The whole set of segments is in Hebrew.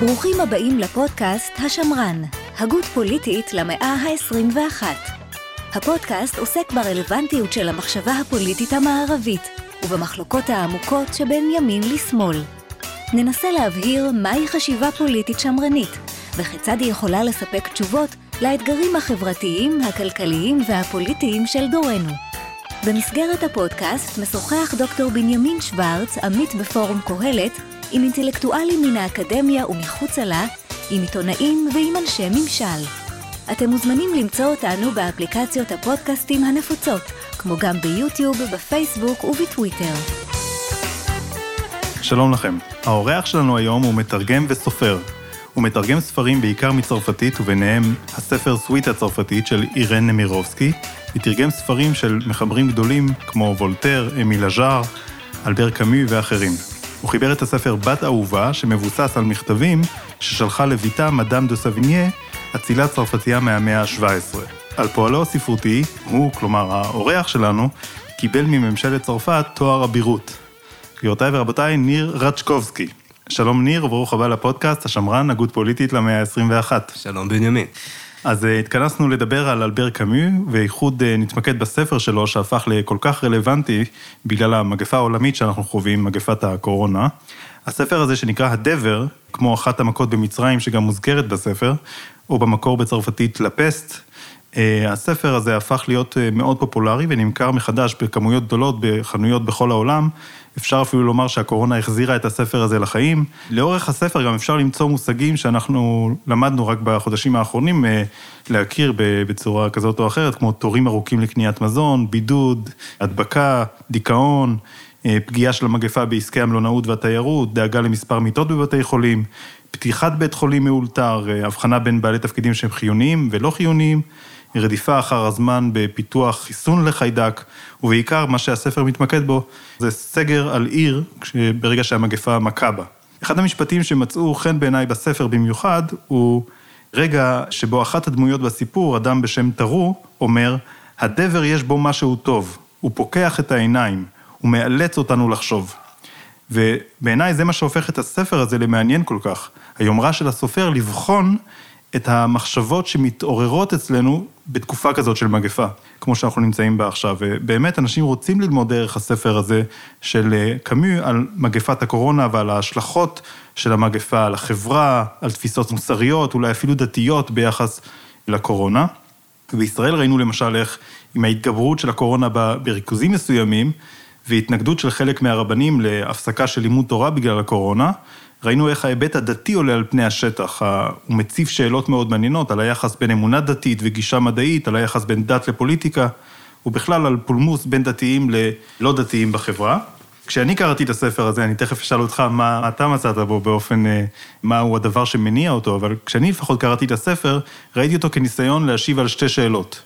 ברוכים הבאים לפודקאסט השמרן, הגות פוליטית למאה ה-21. הפודקאסט עוסק ברלוונטיות של המחשבה הפוליטית המערבית ובמחלוקות העמוקות שבין ימין לשמאל. ננסה להבהיר מהי חשיבה פוליטית שמרנית וכיצד היא יכולה לספק תשובות לאתגרים החברתיים, הכלכליים והפוליטיים של דורנו. במסגרת הפודקאסט משוחח דוקטור בנימין שוורץ, עמית בפורום קהלת, עם אינטלקטואלים מן האקדמיה ומחוצה לה, עם עיתונאים ועם אנשי ממשל. אתם מוזמנים למצוא אותנו באפליקציות הפודקאסטים הנפוצות, כמו גם ביוטיוב, בפייסבוק ובטוויטר. שלום לכם. האורח שלנו היום הוא מתרגם וסופר. הוא מתרגם ספרים בעיקר מצרפתית, וביניהם הספר סוויט הצרפתית של אירן נמירובסקי, ותרגם ספרים של מחברים גדולים כמו וולטר, אמיל אז'אר, אלבר קאמי ואחרים. הוא חיבר את הספר בת אהובה, שמבוסס על מכתבים ששלחה לביתה מדאם דה סביניה, אצילה צרפתייה מהמאה ה-17. על פועלו הספרותי, הוא, כלומר האורח שלנו, קיבל מממשלת צרפת תואר אבירות. גבירותיי ורבותיי, ניר רצ'קובסקי. שלום ניר, וברוך הבא לפודקאסט, השמרן, הגות פוליטית למאה ה-21. שלום בנימין. אז אה, התכנסנו לדבר על אלבר קאמי, ואיחוד אה, נתמקד בספר שלו, שהפך לכל כך רלוונטי בגלל המגפה העולמית שאנחנו חווים, מגפת הקורונה. הספר הזה שנקרא הדבר, כמו אחת המכות במצרים שגם מוזכרת בספר, או במקור בצרפתית לפסט, אה, הספר הזה הפך להיות מאוד פופולרי ונמכר מחדש בכמויות גדולות בחנויות בכל העולם, אפשר אפילו לומר שהקורונה החזירה את הספר הזה לחיים. לאורך הספר גם אפשר למצוא מושגים שאנחנו למדנו רק בחודשים האחרונים אה, להכיר בצורה כזאת או אחרת, כמו תורים ארוכים לקניית מזון, בידוד, הדבקה, דיכאון, אה, פגיעה של המגפה בעסקי המלונאות והתיירות, דאגה למספר מיטות בבתי חולים, פתיחת בית חולים מאולתר, אה, הבחנה בין בעלי תפקידים שהם חיוניים ולא חיוניים. רדיפה אחר הזמן בפיתוח חיסון לחיידק, ובעיקר מה שהספר מתמקד בו זה סגר על עיר ברגע שהמגפה מכה בה. אחד המשפטים שמצאו חן בעיניי בספר במיוחד, הוא רגע שבו אחת הדמויות בסיפור, אדם בשם טרו, אומר, הדבר יש בו משהו טוב, הוא פוקח את העיניים, הוא מאלץ אותנו לחשוב. ובעיניי זה מה שהופך את הספר הזה למעניין כל כך. היומרה של הסופר לבחון את המחשבות שמתעוררות אצלנו בתקופה כזאת של מגפה, כמו שאנחנו נמצאים בה עכשיו. ובאמת, אנשים רוצים ללמוד דרך הספר הזה של אה, קאמי על מגפת הקורונה ועל ההשלכות של המגפה, על החברה, על תפיסות מוסריות, אולי אפילו דתיות ביחס לקורונה. בישראל ראינו למשל איך עם ההתגברות של הקורונה בריכוזים מסוימים, והתנגדות של חלק מהרבנים להפסקה של לימוד תורה בגלל הקורונה, ראינו איך ההיבט הדתי עולה על פני השטח. הוא מציב שאלות מאוד מעניינות על היחס בין אמונה דתית וגישה מדעית, על היחס בין דת לפוליטיקה, ובכלל על פולמוס בין דתיים ללא דתיים בחברה. כשאני קראתי את הספר הזה, אני תכף אשאל אותך מה אתה מצאת בו באופן, אה, מהו הדבר שמניע אותו, אבל כשאני לפחות קראתי את הספר, ראיתי אותו כניסיון להשיב על שתי שאלות.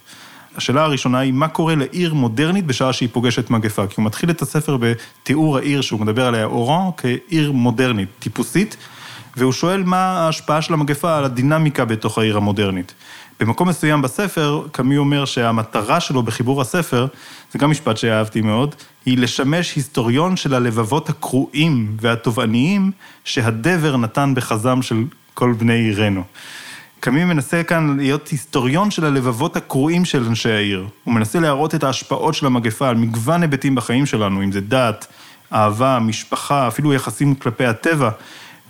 השאלה הראשונה היא, מה קורה לעיר מודרנית בשעה שהיא פוגשת מגפה? כי הוא מתחיל את הספר בתיאור העיר שהוא מדבר עליה, אורן, כעיר מודרנית, טיפוסית, והוא שואל מה ההשפעה של המגפה על הדינמיקה בתוך העיר המודרנית. במקום מסוים בספר, קמי אומר שהמטרה שלו בחיבור הספר, זה גם משפט שאהבתי מאוד, היא לשמש היסטוריון של הלבבות הקרועים והתובעניים שהדבר נתן בחזם של כל בני עירנו. קאמי מנסה כאן להיות היסטוריון של הלבבות הקרועים של אנשי העיר. הוא מנסה להראות את ההשפעות של המגפה על מגוון היבטים בחיים שלנו, אם זה דת, אהבה, משפחה, אפילו יחסים כלפי הטבע,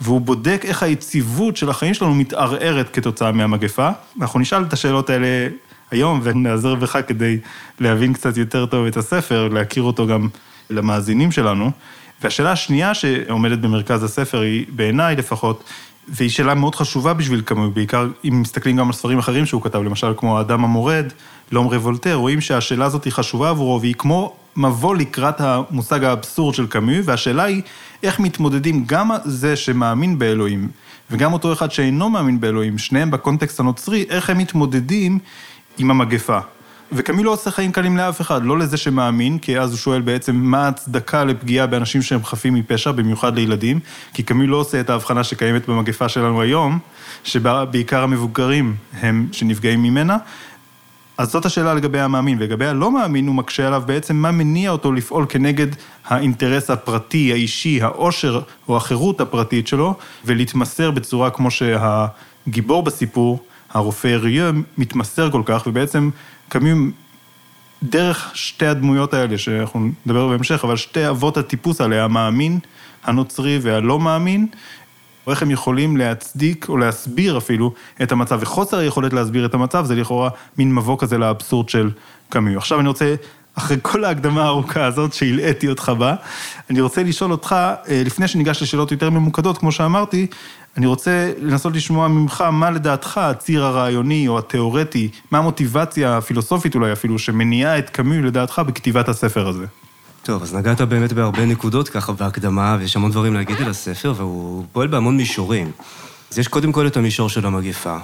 והוא בודק איך היציבות של החיים שלנו מתערערת כתוצאה מהמגפה. אנחנו נשאל את השאלות האלה היום ונעזר בך כדי להבין קצת יותר טוב את הספר, להכיר אותו גם למאזינים שלנו. והשאלה השנייה שעומדת במרכז הספר היא, בעיניי לפחות, והיא שאלה מאוד חשובה בשביל קאמי, בעיקר אם מסתכלים גם על ספרים אחרים שהוא כתב, למשל כמו האדם המורד, לום רבולטר, רואים שהשאלה הזאת היא חשובה עבורו, והיא כמו מבוא לקראת המושג האבסורד של קאמי, והשאלה היא איך מתמודדים גם זה שמאמין באלוהים, וגם אותו אחד שאינו מאמין באלוהים, שניהם בקונטקסט הנוצרי, איך הם מתמודדים עם המגפה. וקמי לא עושה חיים קלים לאף אחד, לא לזה שמאמין, כי אז הוא שואל בעצם מה ההצדקה לפגיעה באנשים שהם חפים מפשע, במיוחד לילדים, כי קמי לא עושה את ההבחנה שקיימת במגפה שלנו היום, שבה בעיקר המבוגרים הם שנפגעים ממנה, אז זאת השאלה לגבי המאמין, ולגבי הלא מאמין הוא מקשה עליו בעצם מה מניע אותו לפעול כנגד האינטרס הפרטי, האישי, העושר או החירות הפרטית שלו, ולהתמסר בצורה כמו שהגיבור בסיפור, הרופא ריו, מתמסר כל כך, ובעצם קמים דרך שתי הדמויות האלה, שאנחנו נדבר בהמשך, אבל שתי אבות הטיפוס האלה, המאמין, הנוצרי והלא מאמין, איך הם יכולים להצדיק או להסביר אפילו את המצב, וחוסר היכולת להסביר את המצב זה לכאורה מין מבוא כזה לאבסורד של קאמיו. עכשיו אני רוצה, אחרי כל ההקדמה הארוכה הזאת שהלאיתי אותך בה, אני רוצה לשאול אותך, אה, לפני שניגש לשאלות יותר ממוקדות, כמו שאמרתי, אני רוצה לנסות לשמוע ממך מה לדעתך הציר הרעיוני או התיאורטי, מה המוטיבציה הפילוסופית אולי אפילו, שמניעה את קאמיו לדעתך בכתיבת הספר הזה. טוב, אז נגעת באמת בהרבה נקודות ככה בהקדמה, ויש המון דברים להגיד על הספר, והוא פועל בהמון מישורים. אז יש קודם כל את המישור של המגפה,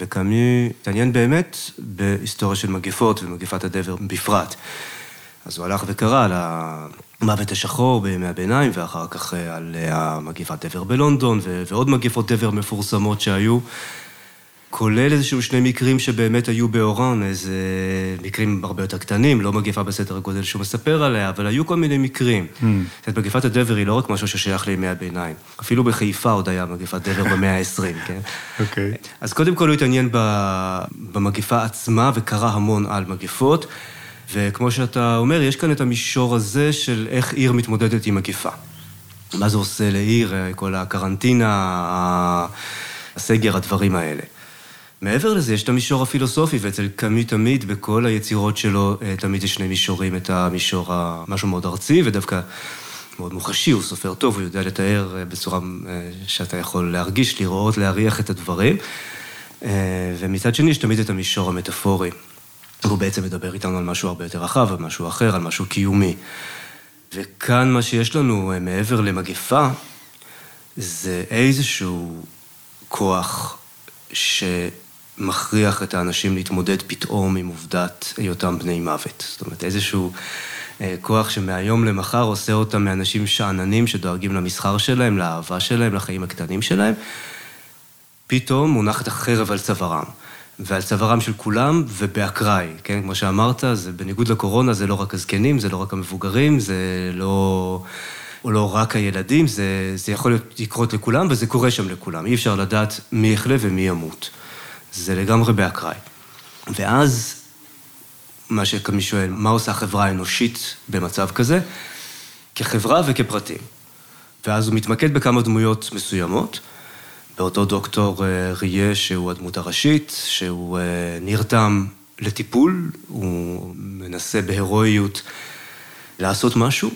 וקאמי התעניין באמת בהיסטוריה של מגפות ומגפת הדבר בפרט. אז הוא הלך וקרא על המוות השחור בימי הביניים, ואחר כך על המגפת דבר בלונדון, ועוד מגפות דבר מפורסמות שהיו. כולל איזשהו שני מקרים שבאמת היו באורן, איזה מקרים הרבה יותר קטנים, לא מגפה בסדר הגודל שהוא מספר עליה, אבל היו כל מיני מקרים. Mm. זאת אומרת, מגפת הדבר היא לא רק משהו ששייך לימי הביניים. אפילו בחיפה עוד היה מגפת דבר במאה ה-20, כן? אוקיי. Okay. אז קודם כל הוא התעניין במגפה עצמה וקרא המון על מגפות, וכמו שאתה אומר, יש כאן את המישור הזה של איך עיר מתמודדת עם מגפה. מה זה עושה לעיר, כל הקרנטינה, הסגר, הדברים האלה. מעבר לזה, יש את המישור הפילוסופי, ואצל קאמי תמיד, בכל היצירות שלו, אה, תמיד יש שני מישורים, את המישור, משהו מאוד ארצי, ודווקא מאוד מוחשי, הוא סופר טוב, הוא יודע לתאר אה, בצורה אה, שאתה יכול להרגיש, לראות, להריח את הדברים. ומצד שני, יש תמיד את המישור המטאפורי. הוא בעצם מדבר איתנו על משהו הרבה יותר רחב, על משהו אחר, על משהו קיומי. וכאן מה שיש לנו מעבר למגפה, זה איזשהו כוח ש... מכריח את האנשים להתמודד פתאום עם עובדת היותם בני מוות. זאת אומרת, איזשהו אה, כוח שמהיום למחר עושה אותם מאנשים שאננים שדואגים למסחר שלהם, לאהבה שלהם, לחיים הקטנים שלהם, פתאום מונחת החרב על צווארם. ועל צווארם של כולם ובאקראי, כן? כמו שאמרת, זה בניגוד לקורונה, זה לא רק הזקנים, זה לא רק המבוגרים, זה לא... או לא רק הילדים, זה, זה יכול להיות, לקרות לכולם, וזה קורה שם לכולם. אי אפשר לדעת מי יחלה ומי ימות. זה לגמרי באקראי. ואז, מה שקמי שואל, מה עושה החברה האנושית במצב כזה? כחברה וכפרטים. ואז הוא מתמקד בכמה דמויות מסוימות. באותו דוקטור אה, ריה, שהוא הדמות הראשית, שהוא אה, נרתם לטיפול, הוא מנסה בהירואיות לעשות משהו.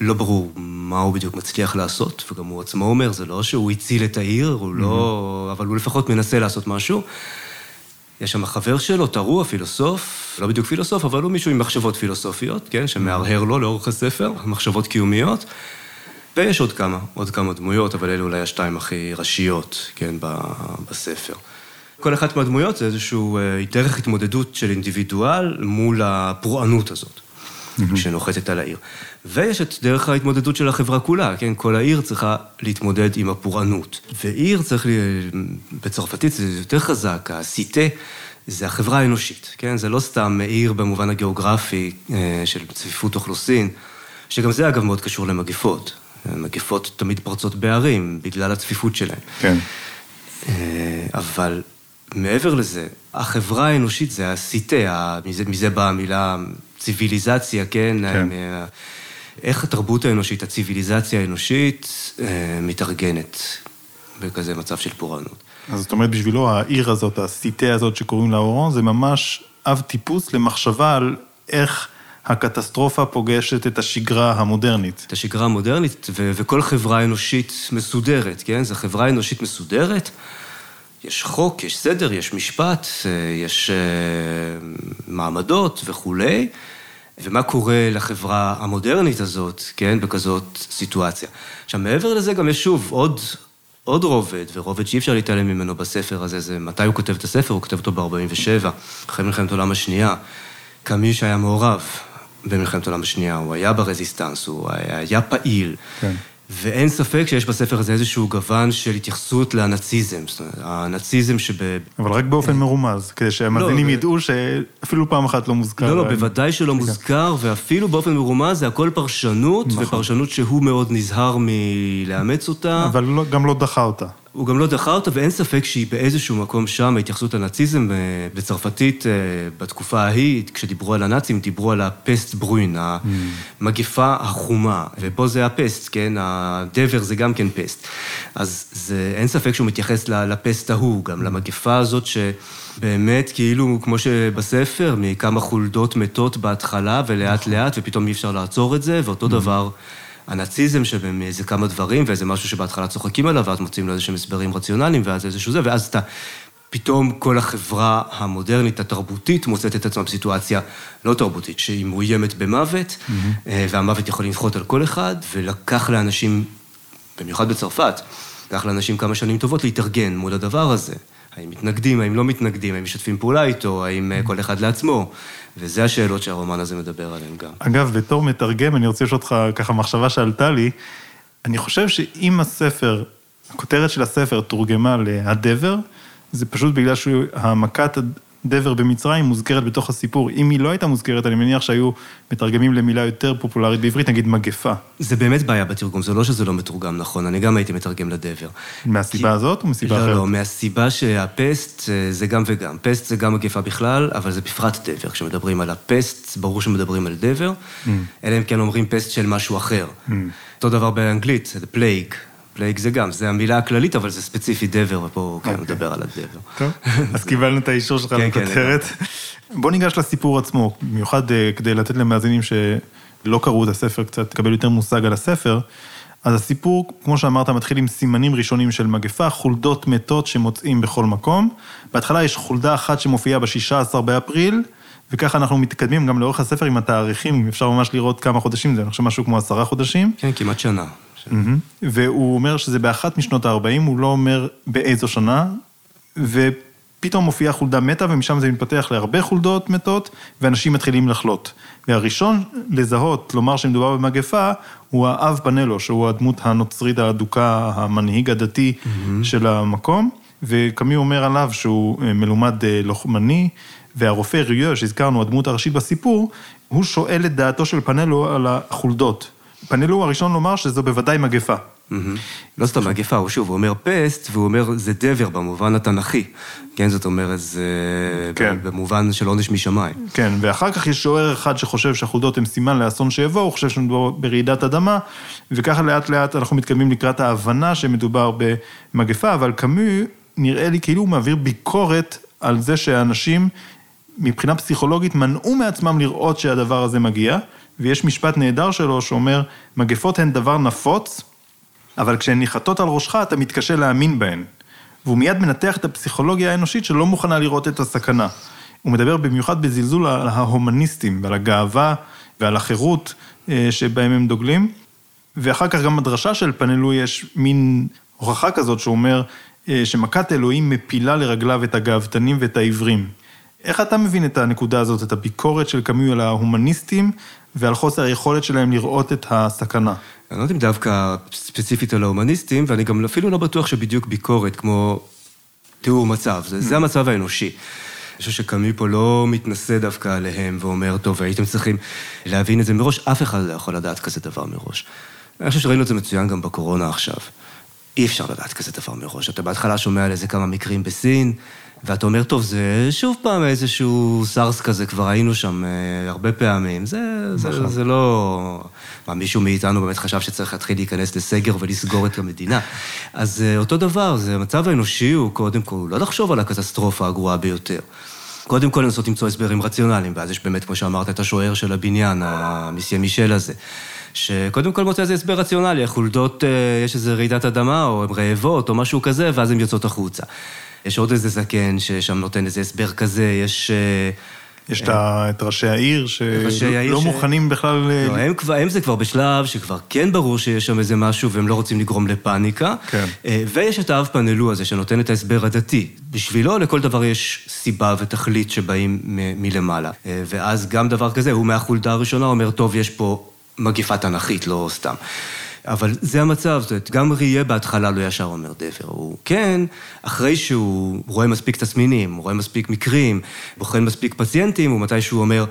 לא ברור מה הוא בדיוק מצליח לעשות, וגם הוא עצמו אומר, זה לא שהוא הציל את העיר, הוא לא... אבל הוא לפחות מנסה לעשות משהו. יש שם חבר שלו, טרוע, פילוסוף, לא בדיוק פילוסוף, אבל הוא מישהו עם מחשבות פילוסופיות, כן, שמהרהר לו לאורך הספר, מחשבות קיומיות. ויש עוד כמה, עוד כמה דמויות, אבל אלו אולי השתיים הכי ראשיות, כן, בספר. כל אחת מהדמויות זה איזושהי אה, דרך התמודדות של אינדיבידואל מול הפורענות הזאת. mm-hmm. שנוחתת על העיר. ויש את דרך ההתמודדות של החברה כולה, כן? כל העיר צריכה להתמודד עם הפורענות. ועיר צריך, בצרפתית זה יותר חזק, הסיטה. זה החברה האנושית, כן? זה לא סתם עיר במובן הגיאוגרפי אה, של צפיפות אוכלוסין, שגם זה אגב מאוד קשור למגפות. מגפות תמיד פרצות בערים, בגלל הצפיפות שלהן. כן. אה, אבל מעבר לזה, החברה האנושית זה הסיטה, מזה, מזה באה המילה ציוויליזציה, כן? כן. איך התרבות האנושית, הציוויליזציה האנושית, אה, מתארגנת בכזה מצב של פורענות. אז זאת אומרת, בשבילו העיר הזאת, הסיטה הזאת שקוראים לה אורון, זה ממש אב טיפוס למחשבה על איך הקטסטרופה פוגשת את השגרה המודרנית. את השגרה המודרנית, ו- וכל חברה אנושית מסודרת, כן? זו חברה אנושית מסודרת. יש חוק, יש סדר, יש משפט, אה, יש אה, מעמדות וכולי. ומה קורה לחברה המודרנית הזאת, כן, בכזאת סיטואציה. עכשיו, מעבר לזה גם יש שוב עוד, עוד רובד, ורובד שאי אפשר להתעלם ממנו בספר הזה, זה מתי הוא כותב את הספר, הוא כותב אותו ב-47, אחרי מלחמת העולם השנייה. קאמי שהיה מעורב במלחמת העולם השנייה, הוא היה ברזיסטנס, הוא היה, פעיל. כן. ואין ספק שיש בספר הזה איזשהו גוון של התייחסות לנאציזם. זאת אומרת, הנאציזם שב... אבל רק באופן מרומז, כדי שהמאזינים לא, ידעו שאפילו פעם אחת לא מוזכר. לא, לא, בוודאי שלא מוזכר, ואפילו באופן מרומז זה הכל פרשנות, נכון. ופרשנות שהוא מאוד נזהר מלאמץ אותה. אבל לא- גם לא דחה אותה. הוא גם לא דחה אותה, ואין ספק שהיא באיזשהו מקום שם, ההתייחסות לנאציזם אה, בצרפתית, אה, בתקופה ההיא, כשדיברו על הנאצים, דיברו על הפסט ברוין, המגפה החומה, ופה זה הפסט, כן? הדבר זה גם כן פסט. אז זה, אין ספק שהוא מתייחס לפסט ההוא, גם למגפה הזאת שבאמת, כאילו, כמו שבספר, מכמה חולדות מתות בהתחלה, ולאט לאט, ופתאום אי אפשר לעצור את זה, ואותו דבר... הנאציזם שבהם איזה כמה דברים, ואיזה משהו שבהתחלה צוחקים עליו, ואז מוצאים לו איזה שהם הסברים רציונליים, ואז איזשהו זה, ואז אתה, פתאום כל החברה המודרנית, התרבותית, מוצאת את עצמה בסיטואציה לא תרבותית, שהיא מאוימת במוות, אה, והמוות יכול לנחות על כל אחד, ולקח לאנשים, במיוחד בצרפת, לקח לאנשים כמה שנים טובות להתארגן מול הדבר הזה. האם מתנגדים, האם לא מתנגדים, האם משתפים פעולה איתו, האם אה, כל אחד לעצמו. וזה השאלות שהרומן הזה מדבר עליהן גם. אגב, בתור מתרגם, אני רוצה לשאול אותך ככה מחשבה שעלתה לי. אני חושב שאם הספר, הכותרת של הספר תורגמה להדבר, זה פשוט בגלל שהמכת הדבר במצרים מוזכרת בתוך הסיפור. אם היא לא הייתה מוזכרת, אני מניח שהיו מתרגמים למילה יותר פופולרית בעברית, נגיד מגפה. זה באמת בעיה בתרגום, זה לא שזה לא מתורגם נכון, אני גם הייתי מתרגם לדבר. מהסיבה כי- הזאת או מסיבה לא, אחרת? לא, מהסיבה שה peste אה, זה גם וגם. peste זה גם מגפה בכלל, אבל זה בפרט דבר. כשמדברים על ה peste, ברור שמדברים על דבר, Mm. אלא אם כן אומרים peste של משהו אחר. אותו דבר באנגלית, זה plague. plague זה גם, זה המילה הכללית, אבל זה ספציפי דבר, ופה כן מדבר על הדבר. טוב, אז קיבלנו את האישור שלך כן, כן, לכותרת. בוא ניגש לסיפור עצמו, במיוחד אה, כדי לתת למאזינים שלא קראו את הספר קצת, לקבל יותר מושג על הספר. אז הסיפור, כמו שאמרת, מתחיל עם סימנים ראשונים של מגפה, חולדות מתות שמוצאים בכל מקום. בהתחלה יש חולדה אחת שמופיעה ב-16 באפריל, וככה אנחנו מתקדמים גם לאורך הספר עם התאריכים, אפשר ממש לראות כמה חודשים, זה אני חושב משהו כמו עשרה חודשים. כן, כמעט שנה. והוא אומר שזה באחת משנות ה-40, הוא לא אומר באיזו שנה, ופתאום מופיעה חולדה מתה, ומשם זה מתפתח להרבה חולדות מתות, ואנשים מתחילים לחלות. והראשון לזהות, לומר שמדובר במגפה, הוא האב פנלו, שהוא הדמות הנוצרית האדוקה, המנהיג הדתי של המקום, וקמי אומר עליו שהוא אה, מלומד אה, לוחמני, והרופא ריו, שהזכרנו, הדמות הראשית בסיפור, הוא שואל את דעתו של פנלו על החולדות. פנלו הוא הראשון לומר שזו בוודאי מגפה. מהמם. לא סתם מגפה, הוא שוב, הוא אומר פסט, והוא אומר זה דבר במובן התנ"כי. כן, זאת אומרת, זה כן. במובן של עונש משמיים. כן, ואחר כך יש שוער אחד שחושב שהחולדות הן סימן לאסון שיבוא, הוא חושב שמדובר ברעידת אדמה, וככה לאט לאט אנחנו מתקדמים לקראת ההבנה שמדובר במגפה, אבל קאמי נראה לי כאילו הוא מעביר ביקורת על זה שאנשים מבחינה פסיכולוגית מנעו מעצמם לראות שהדבר הזה מגיע, ויש משפט נהדר שלו שאומר, מגפות הן דבר נפוץ, אבל כשהן ניחתות על ראשך אתה מתקשה להאמין בהן. והוא מיד מנתח את הפסיכולוגיה האנושית שלא מוכנה לראות את הסכנה. הוא מדבר במיוחד בזלזול על ההומניסטים ועל הגאווה ועל החירות אה, שבהם הם דוגלים. ואחר כך גם בדרשה של פנלו יש מין הוכחה כזאת שהוא אומר אה, שמכת אלוהים מפילה לרגליו את הגאוותנים ואת העיוורים. איך אתה מבין את הנקודה הזאת, את הביקורת של קאמי על ההומניסטים ועל חוסר היכולת שלהם לראות את הסכנה? אני לא יודע אם דווקא ספציפית על ההומניסטים, ואני גם אפילו לא בטוח שבדיוק ביקורת כמו תיאור מצב, זה, זה המצב האנושי. אני חושב שקאמי פה לא מתנשא דווקא עליהם ואומר, טוב, הייתם צריכים להבין את זה מראש, אף אחד לא יכול לדעת כזה דבר מראש. אני חושב שראינו את זה מצוין גם בקורונה עכשיו. אי אפשר לדעת כזה דבר מראש. אתה בהתחלה שומע על איזה כמה מקרים בסין, ואתה אומר, טוב, זה שוב פעם איזשהו סארס כזה, כבר היינו שם אה, הרבה פעמים. זה, זה, זה לא... מה, מישהו מאיתנו באמת חשב שצריך להתחיל להיכנס לסגר ולסגור את המדינה. אז אה, אותו דבר, זה המצב האנושי הוא קודם כל, לא לחשוב על הקטסטרופה הגרועה ביותר. קודם כל לנסות למצוא הסברים רציונליים, ואז יש באמת, כמו שאמרת, את השוער של הבניין, המיסיה מישל הזה. שקודם כל מוצא איזה הסבר רציונלי, החולדות, אה, יש איזה רעידת אדמה, או הן רעבות, או משהו כזה, ואז הן יוצאות החוצה. יש עוד איזה זקן ששם נותן איזה הסבר כזה, יש... אה, יש את ה- את ראשי העיר, שלא ש- מוכנים בכלל... אה, לא, הם, כבר, הם זה כבר בשלב שכבר כן ברור שיש שם איזה משהו והם לא רוצים לגרום לפאניקה. כן. אה, ויש את האב פנלו הזה שנותן את ההסבר הדתי. בשבילו לכל דבר יש סיבה ותכלית שבאים מ- מלמעלה. אה, ואז גם דבר כזה, הוא מהחולדה הראשונה אומר, טוב, יש פה מגיפה תנכית, לא סתם. אבל זה המצב, זאת אומרת, גם ראייה בהתחלה לא ישר אומר דבר. הוא כן, אחרי שהוא רואה מספיק תסמינים, רואה מספיק מקרים, בוחן מספיק פציינטים, הוא מתישהו אומר,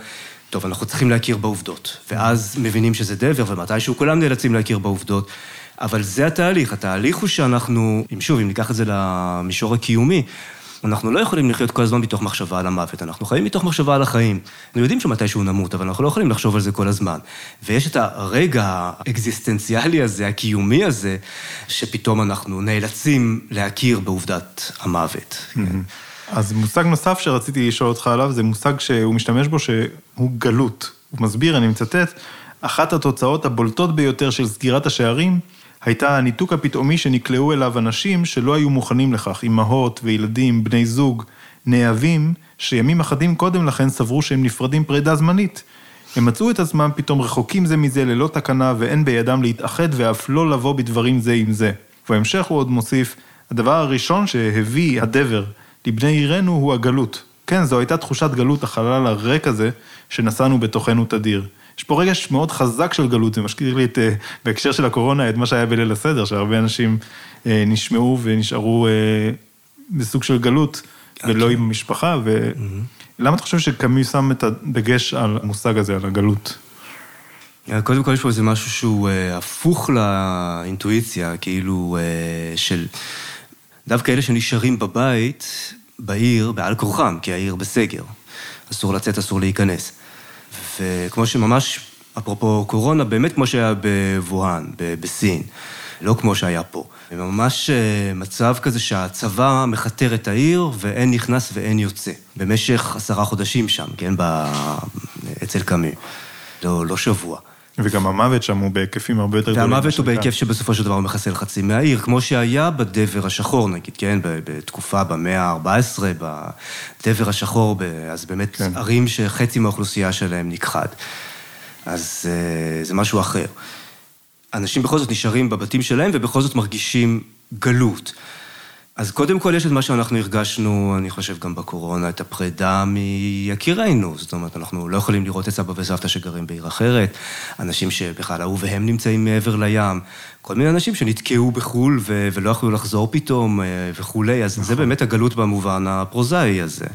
טוב, אנחנו צריכים להכיר בעובדות. ואז מבינים שזה דבר, ומתישהו כולם נאלצים להכיר בעובדות. אבל זה התהליך. התהליך הוא שאנחנו, אם שוב, אם ניקח את זה למישור הקיומי, אנחנו לא יכולים לחיות כל הזמן מתוך מחשבה על המוות, אנחנו חיים מתוך מחשבה על החיים. אנחנו יודעים שמתישהו נמות, אבל אנחנו לא יכולים לחשוב על זה כל הזמן. ויש את הרגע האקזיסטנציאלי הזה, הקיומי הזה, שפתאום אנחנו נאלצים להכיר בעובדת המוות. Mm-hmm. אז מושג נוסף שרציתי לשאול אותך עליו, זה מושג שהוא משתמש בו, שהוא גלות. הוא מסביר, אני מצטט, אחת התוצאות הבולטות ביותר של סגירת השערים הייתה הניתוק הפתאומי שנקלעו אליו אנשים שלא היו מוכנים לכך, אמהות וילדים, בני זוג, נאהבים, שימים אחדים קודם לכן סברו שהם נפרדים פרידה זמנית. הם מצאו את עצמם פתאום רחוקים זה מזה ללא תקנה ואין בידם להתאחד ואף לא לבוא בדברים זה עם זה. ובהמשך הוא עוד מוסיף, הדבר הראשון שהביא הדבר לבני עירנו הוא הגלות. כן, זו הייתה תחושת גלות, החלל הריק הזה, שנשאנו בתוכנו תדיר. יש פה רגש מאוד חזק של גלות, זה מזכיר לי את, אה, בהקשר של הקורונה, את מה שהיה בליל הסדר, שהרבה אנשים אה, נשמעו ונשארו אה, בסוג של גלות, ולא עם משפחה, ולמה אתה חושב שקאמי שם את הדגש על המושג הזה, על הגלות? קודם כל יש פה איזה משהו שהוא הפוך לאינטואיציה, כאילו של דווקא אלה שנשארים בבית, בעיר, בעל כורחם, כי העיר בסגר. אסור לצאת, אסור להיכנס. וכמו שממש, אפרופו קורונה, באמת כמו שהיה בווהאן, בסין, לא כמו שהיה פה. ממש אה, מצב כזה שהצבא מכתר את העיר ואין נכנס ואין יוצא. במשך עשרה חודשים שם, כן, ב... אצל קאמי. לא, לא שבוע. וגם המוות שם הוא בהיקפים הרבה יותר גדולים. והמוות הוא בהיקף שבסופו של דבר מחסל חצי מהעיר, כמו שהיה בדבר השחור נגיד, כן? בתקופה במאה ה-14, בדבר השחור, אז באמת כן. ערים שחצי מהאוכלוסייה שלהם נכחד. אז אה, זה משהו אחר. אנשים בכל זאת נשארים בבתים שלהם ובכל זאת מרגישים גלות. אז קודם כל יש את מה שאנחנו הרגשנו, אני חושב גם בקורונה, את הפרידה מיקירינו. זאת אומרת, אנחנו לא יכולים לראות את סבא וסבתא שגרים בעיר אחרת, אנשים שבכלל אהוביהם נמצאים מעבר לים, כל מיני אנשים שנתקעו בחו"ל ו- ולא יכלו לחזור פתאום אה, וכולי, אז נכון. זה באמת הגלות במובן הפרוזאי הזה,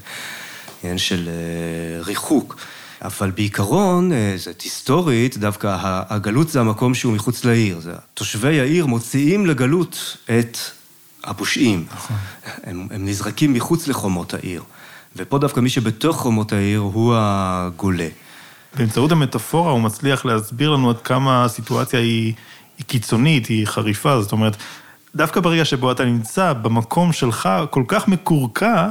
עניין של אה, ריחוק. אבל בעיקרון, אה, זאת היסטורית, דווקא הגלות זה המקום שהוא מחוץ לעיר. תושבי העיר מוציאים לגלות את הפושעים. נכון. הם, הם נזרקים מחוץ לחומות העיר. ופה דווקא מי שבתוך חומות העיר הוא הגולה. באמצעות המטאפורה הוא מצליח להסביר לנו עד כמה הסיטואציה היא, היא קיצונית, היא חריפה, זאת אומרת, דווקא ברגע שבו אתה נמצא במקום שלך כל כך מקורקע,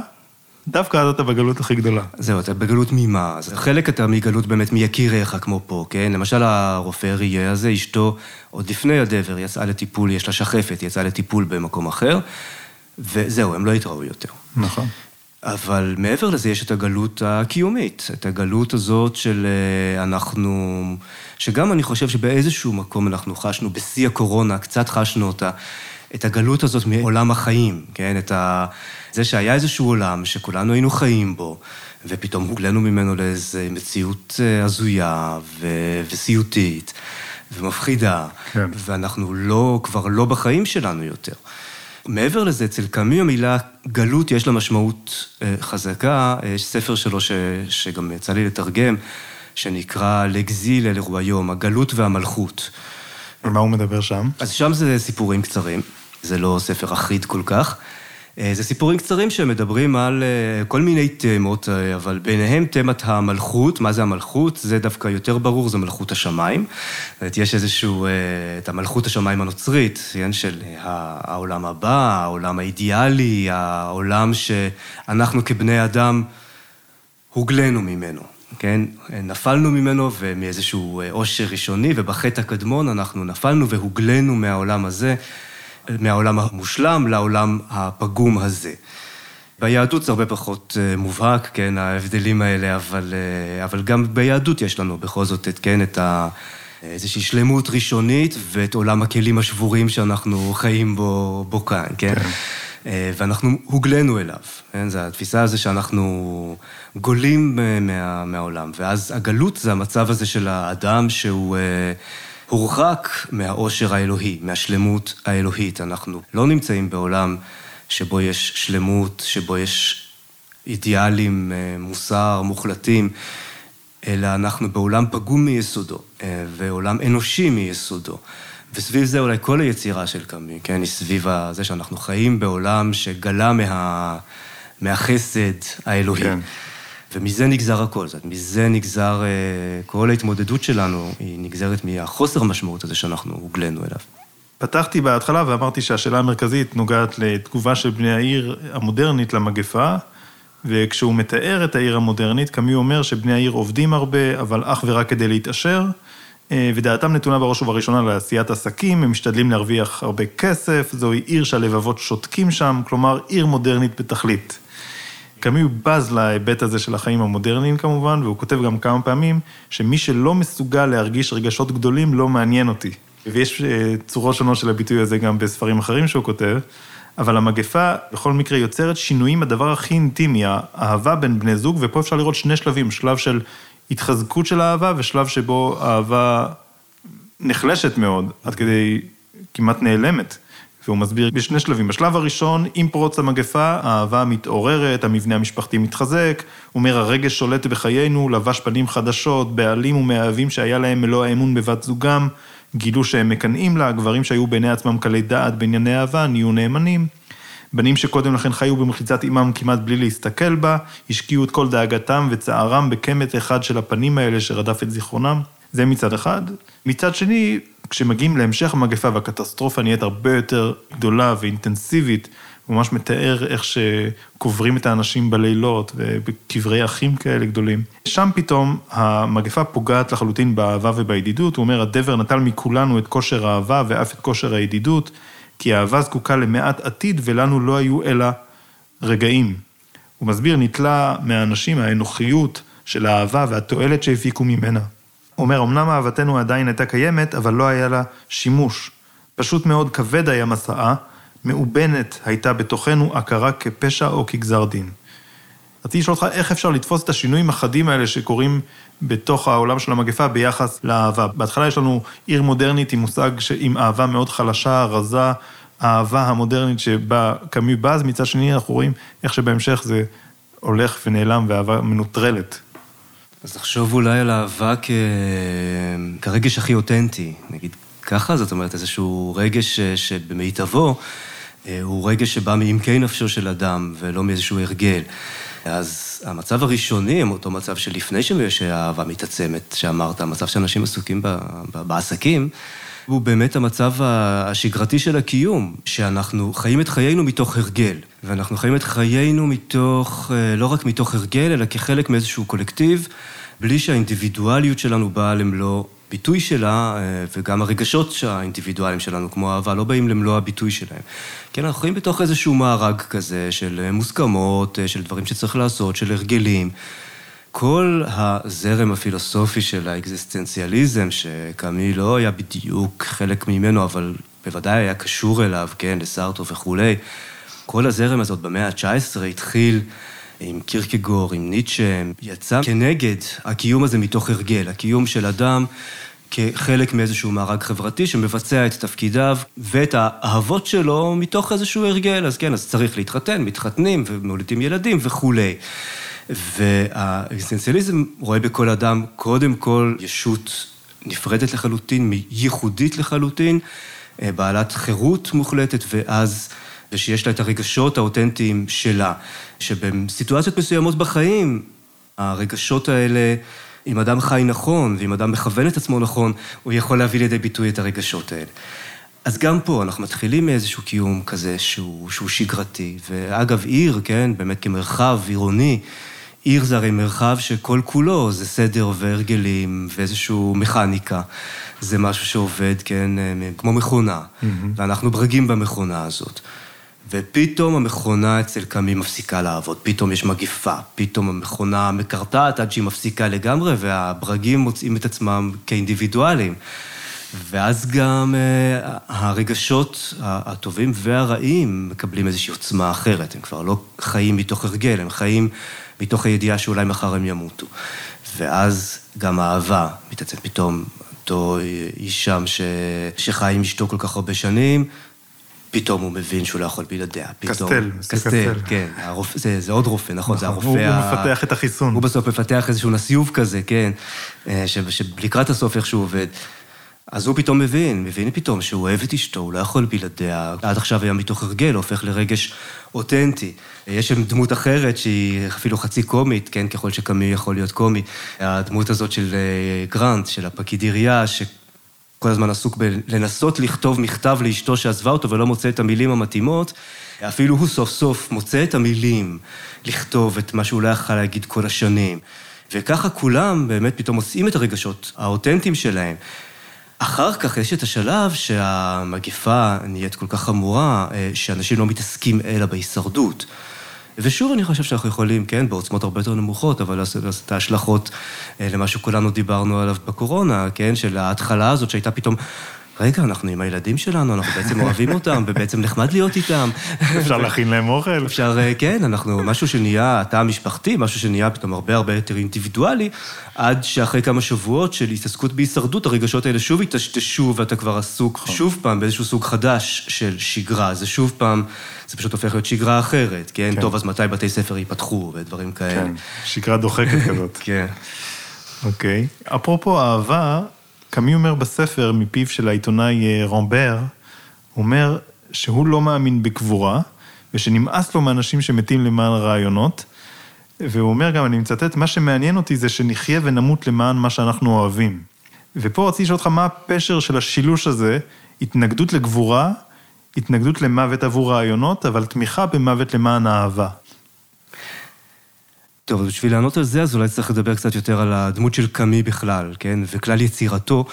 דווקא אז אתה בגלות הכי גדולה. זהו, אתה בגלות ממה? אז חלק אתה מגלות באמת מיקיריך, כמו פה, כן? למשל הרופא ראייה הזה, אשתו, עוד לפני הדבר, יצאה לטיפול, יש לה שחפת, יצאה לטיפול במקום אחר, וזהו, הם לא התראו יותר. נכון. אבל מעבר לזה יש את הגלות הקיומית, את הגלות הזאת של אה, אנחנו, שגם אני חושב שבאיזשהו מקום אנחנו חשנו, בשיא הקורונה, קצת חשנו אותה, את הגלות הזאת מעולם החיים, כן? את ה... זה שהיה איזשהו עולם שכולנו היינו חיים בו, ופתאום הוגלנו ממנו לאיזו מציאות אה, הזויה ו... וסיוטית ומפחידה, כן. ואנחנו לא, כבר לא בחיים שלנו יותר. מעבר לזה, אצל קאמי המילה גלות יש לה משמעות אה, חזקה, יש ספר שלו ש... שגם יצא לי לתרגם, שנקרא לגזיל אל היום, הגלות והמלכות. על מה הוא מדבר שם? אז שם זה סיפורים קצרים, זה לא ספר אחיד כל כך. אה, זה סיפורים קצרים שמדברים על אה, כל מיני תמות, אה, אבל ביניהם תמת המלכות. מה זה המלכות? זה דווקא יותר ברור, זה מלכות השמיים. זאת אומרת, יש איזשהו, את המלכות השמיים הנוצרית, כן, של העולם הבא, העולם האידיאלי, העולם שאנחנו כבני אדם הוגלנו ממנו. כן, נפלנו ממנו ומאיזשהו עושר ראשוני, ובחטא הקדמון אנחנו נפלנו והוגלנו מהעולם הזה. מהעולם המושלם לעולם הפגום הזה. ביהדות זה הרבה פחות אה, מובהק, כן, ההבדלים האלה, אבל, אה, אבל גם ביהדות יש לנו בכל זאת, את, כן, את ה... איזושהי שלמות ראשונית ואת עולם הכלים השבורים שאנחנו חיים בו, בו כאן, כן? אה, ואנחנו הוגלנו אליו, כן? זו התפיסה הזו שאנחנו גולים מה, מהעולם. ואז הגלות זה המצב הזה של האדם שהוא הורחק מהאושר האלוהי, מהשלמות האלוהית. אנחנו לא נמצאים בעולם שבו יש שלמות, שבו יש אידיאלים, אה, מוסר, מוחלטים, אלא אנחנו בעולם פגום מיסודו, אה, ועולם אנושי מיסודו. וסביב זה אולי כל היצירה של קאמי, כן, היא סביב זה שאנחנו חיים בעולם שגלה מה... מהחסד האלוהי. כן. ומזה נגזר הכל, זאת מזה נגזר, אה, כל ההתמודדות שלנו היא נגזרת מהחוסר המשמעות הזה שאנחנו הוגלנו אליו. פתחתי בהתחלה ואמרתי שהשאלה המרכזית נוגעת לתגובה של בני העיר המודרנית למגפה, וכשהוא מתאר את העיר המודרנית, קמי אומר שבני העיר עובדים הרבה, אבל אך ורק כדי להתעשר, ודעתם נתונה בראש ובראשונה לעשיית עסקים, הם משתדלים להרוויח הרבה כסף, זוהי עיר שהלבבות שותקים שם, כלומר עיר מודרנית בתכלית. קמי הוא בז להיבט הזה של החיים המודרניים כמובן, והוא כותב גם כמה פעמים, שמי שלא מסוגל להרגיש רגשות גדולים לא מעניין אותי. ויש אה, צורות שונות של הביטוי הזה גם בספרים אחרים שהוא כותב, אבל המגפה בכל מקרה יוצרת שינויים בדבר הכי אינטימי, האהבה בין בני זוג, ופה אפשר לראות שני שלבים, שלב של התחזקות של האהבה ושלב שבו האהבה נחלשת מאוד, עד כדי כמעט נעלמת. והוא מסביר בשני שלבים. בשלב הראשון, עם פרוץ המגפה, האהבה מתעוררת, המבנה המשפחתי מתחזק, אומר, הרגש שולט בחיינו, לבש פנים חדשות, בעלים ומאהבים שהיה להם מלוא האמון בבת זוגם, גילו שהם מקנאים לה, גברים שהיו בעיני עצמם קלי דעת בענייני אהבה, נהיו נאמנים. בנים שקודם לכן חיו במחיצת אימם כמעט בלי להסתכל בה, השקיעו את כל דאגתם וצערם בקמת אחד של הפנים האלה שרדף את זיכרונם. זה מצד אחד. מצד שני, כשמגיעים להמשך המגפה והקטסטרופה נהיית הרבה יותר גדולה ואינטנסיבית, הוא ממש מתאר איך שקוברים את האנשים בלילות ובקברי אחים כאלה גדולים. שם פתאום המגפה פוגעת לחלוטין באהבה ובידידות, הוא אומר, הדבר נטל מכולנו את כושר האהבה ואף את כושר הידידות, כי האהבה זקוקה למעט עתיד ולנו לא היו אלא רגעים. הוא מסביר, נתלה מהאנשים האנוכיות של האהבה והתועלת שהפיקו ממנה. אומר, אמנם אהבתנו עדיין הייתה קיימת, אבל לא היה לה שימוש. פשוט מאוד כבד היה מסעה, מאובנת הייתה בתוכנו הכרה כפשע או כגזר דין. רציתי לשאול אותך, איך אפשר לתפוס את השינויים החדים האלה שקורים בתוך העולם של המגפה ביחס לאהבה? בהתחלה יש לנו עיר מודרנית עם מושג עם אהבה מאוד חלשה, רזה, האהבה המודרנית שבה קמי בז, מצד שני אנחנו רואים איך שבהמשך זה הולך ונעלם ואהבה מנוטרלת. אז תחשוב אולי על אהבה כ... כרגש הכי אותנטי, נגיד ככה, זאת אומרת איזשהו רגש שבמיטבו אה, הוא רגש שבא מעמקי נפשו של אדם ולא מאיזשהו הרגל. אז המצב הראשוני, אותו מצב שלפני שהאהבה מתעצמת, שאמרת, המצב שאנשים עסוקים בעסקים, הוא באמת המצב השגרתי של הקיום, שאנחנו חיים את חיינו מתוך הרגל, ואנחנו חיים את חיינו מתוך, אה, לא רק מתוך הרגל, אלא כחלק מאיזשהו קולקטיב, בלי שהאינדיבידואליות שלנו באה למלוא ביטוי שלה, אה, וגם הרגשות האינדיבידואליים שלנו, כמו אהבה, לא באים למלוא הביטוי שלהם. כן, אנחנו חיים בתוך איזשהו מארג כזה של אה, מוסכמות, של דברים שצריך לעשות, של הרגלים. כל הזרם הפילוסופי של האקזיסטנציאליזם, שקאמי לא היה בדיוק חלק ממנו, אבל בוודאי היה קשור אליו, כן, לסארטו וכולי, כל הזרם הזאת במאה ה-19 התחיל עם קירקגור, עם ניטשה, יצא כנגד הקיום הזה מתוך הרגל, הקיום של אדם כחלק מאיזשהו מארג חברתי שמבצע את תפקידיו ואת האהבות שלו מתוך איזשהו הרגל. אז כן, אז צריך להתחתן, מתחתנים ומולידים ילדים וכולי. והאקזיסטנציאליזם רואה בכל אדם קודם כל ישות נפרדת לחלוטין, ייחודית לחלוטין, אה, בעלת חירות מוחלטת, ואז, ושיש לה את הרגשות האותנטיים שלה, שבסיטואציות מסוימות בחיים, הרגשות האלה, אם אדם חי נכון, ואם אדם מכוון את עצמו נכון, הוא יכול להביא לידי ביטוי את הרגשות האלה. אז גם פה אנחנו מתחילים מאיזשהו קיום כזה שהוא, שהוא שגרתי, ואגב, עיר, כן, באמת כמרחב עירוני, עיר זה הרי מרחב שכל כולו זה סדר והרגלים ואיזושהי מכניקה. זה משהו שעובד, כן, אה, כמו מכונה, mm-hmm. ואנחנו ברגים במכונה הזאת. ופתאום המכונה אצל קאמי מפסיקה לעבוד, פתאום יש מגיפה, פתאום המכונה מקרטעת עד שהיא מפסיקה לגמרי, והברגים מוצאים את עצמם כאינדיבידואלים. ואז גם uh, הרגשות הטובים והרעים מקבלים איזושהי עוצמה אחרת, הם כבר לא חיים מתוך הרגל, הם חיים מתוך הידיעה שאולי מחר הם ימותו. ואז גם האהבה מתעצמת פתאום, אותו איש שם ש... שחי עם אשתו כל כך הרבה שנים. פתאום הוא מבין שהוא לא יכול בלעדיה. קסטל, קסטל, כן. הרופ... זה, זה עוד רופא, נכון, נכון. זה הרופא הוא, ה... הוא מפתח את החיסון. הוא בסוף מפתח איזשהו נסיוב כזה, כן, אה, ש... שלקראת הסוף איך שהוא עובד. אז הוא פתאום מבין, מבין פתאום שהוא אוהב את אשתו, הוא לא יכול בלעדיה. עד עכשיו היה מתוך הרגל, הופך לרגש אותנטי. יש שם דמות אחרת שהיא אפילו חצי קומית, כן, ככל שקמי יכול להיות קומי. הדמות הזאת של אה, גרנט, של הפקיד עירייה, שכל הזמן עסוק בלנסות לכתוב מכתב לאשתו שעזבה אותו ולא מוצא את המילים המתאימות. אפילו הוא סוף סוף מוצא את המילים לכתוב את מה שהוא לא יכל להגיד כל השנים. וככה כולם באמת פתאום מוצאים את הרגשות האותנטיים שלהם. אחר כך יש את השלב שהמגפה נהיית כל כך חמורה, אה, שאנשים לא מתעסקים אלא בהישרדות. ושוב, אני חושב שאנחנו יכולים, כן, בעוצמות הרבה יותר נמוכות, אבל לעשות את ההשלכות אה, למה שכולנו דיברנו עליו בקורונה, כן, של ההתחלה הזאת שהייתה פתאום... רגע, אנחנו עם הילדים שלנו, אנחנו בעצם אוהבים אותם, ובעצם נחמד להיות איתם. אפשר להכין להם אוכל. אפשר, אה, כן, אנחנו, משהו שנהיה תא משפחתי, משהו שנהיה פתאום הרבה הרבה יותר אינדיבידואלי, עד שאחרי כמה שבועות של התעסקות בהישרדות, הרגשות האלה שוב יטשטשו, ואתה כבר עסוק שוב פעם באיזשהו סוג חדש של שגרה. זה שוב פעם, זה פשוט הופך להיות שגרה אחרת, כן? כן. טוב, אז מתי בתי ספר ייפתחו, ודברים כאלה. כן, שגרה דוחקת כזאת. כן. אוקיי. אפרופו אהבה, קמי אומר בספר מפיו של העיתונאי אה, רומבר, הוא אומר שהוא לא מאמין בקבורה, ושנמאס לו מאנשים שמתים למען רעיונות, והוא אומר גם, אני מצטט, מה שמעניין אותי זה שנחיה ונמות למען מה שאנחנו אוהבים. ופה רציתי לשאול אותך, מה הפשר של השילוש הזה, התנגדות לגבורה, התנגדות למוות עבור רעיונות, אבל תמיכה במוות למען אהבה. טוב, אז בשביל לענות על זה, אז אולי צריך לדבר קצת יותר על הדמות של קאמי בכלל, כן? וכלל יצירתו.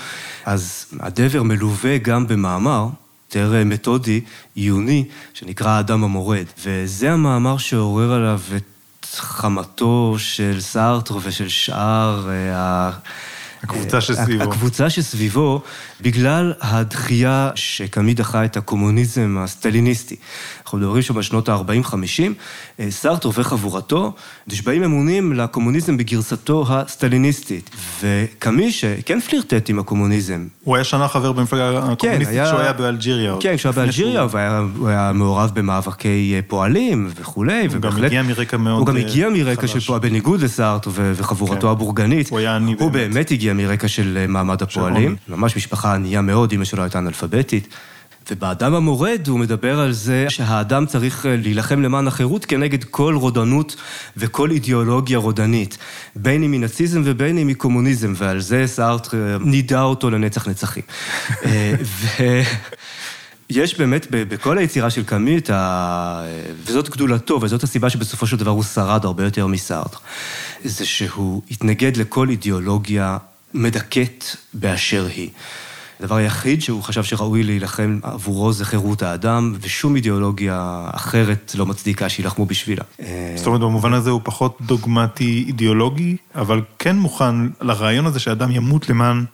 אז הדבר מלווה גם במאמר, יותר מתודי, עיוני, שנקרא האדם המורד. וזה המאמר שעורר עליו את חמתו של סארטר ושל שאר ה... הקבוצה שסביבו. הקבוצה שסביבו, בגלל הדחייה שקאמי דחה את הקומוניזם הסטליניסטי. אנחנו מדברים שם בשנות ה-40-50, סארטר וחבורתו נשבעים אמונים לקומוניזם בגרסתו הסטליניסטית. וקאמי, שכן פלירטט עם הקומוניזם. הוא היה שנה חבר במפלגה הקומוניסטית היה- כשהוא היה באלג'יריה. כן, כשהוא היה באלג'יריה, הוא היה- מעורב במאבקי אה, פועלים וכולי, הוא גם הגיע מרקע מאוד, הוא גם אה, הגיע מרקע של. פועל, בניגוד לסארטר וחבורתו כן. הבורגנית. הוא היה עני הוא באמת. באמת הגיע מרקע של אה, מעמד הפועלים. ממש משפחה ענייה מאוד, אמא שלו הייתה אנאלפביתית. ובאדם המורד הוא מדבר על זה שהאדם צריך אה, להילחם למען החירות כנגד כל רודנות וכל אידיאולוגיה רודנית, בין אם מנאציזם ובין אם מקומוניזם, ועל זה סארטר אה, נידע אותו לנצח נצחים. אה, ו... יש באמת בכל היצירה של קאמי את ה... וזאת גדולתו, וזאת הסיבה שבסופו של דבר הוא שרד הרבה יותר מסארטר. זה שהוא התנגד לכל אידיאולוגיה מדכאת באשר היא. הדבר היחיד שהוא חשב שראוי להילחם עבורו זה חירות האדם, ושום אידיאולוגיה אחרת לא מצדיקה שילחמו בשבילה. זאת אומרת, במובן הזה הוא פחות דוגמטי אידיאולוגי, אבל כן מוכן לרעיון הזה שאדם ימות למען...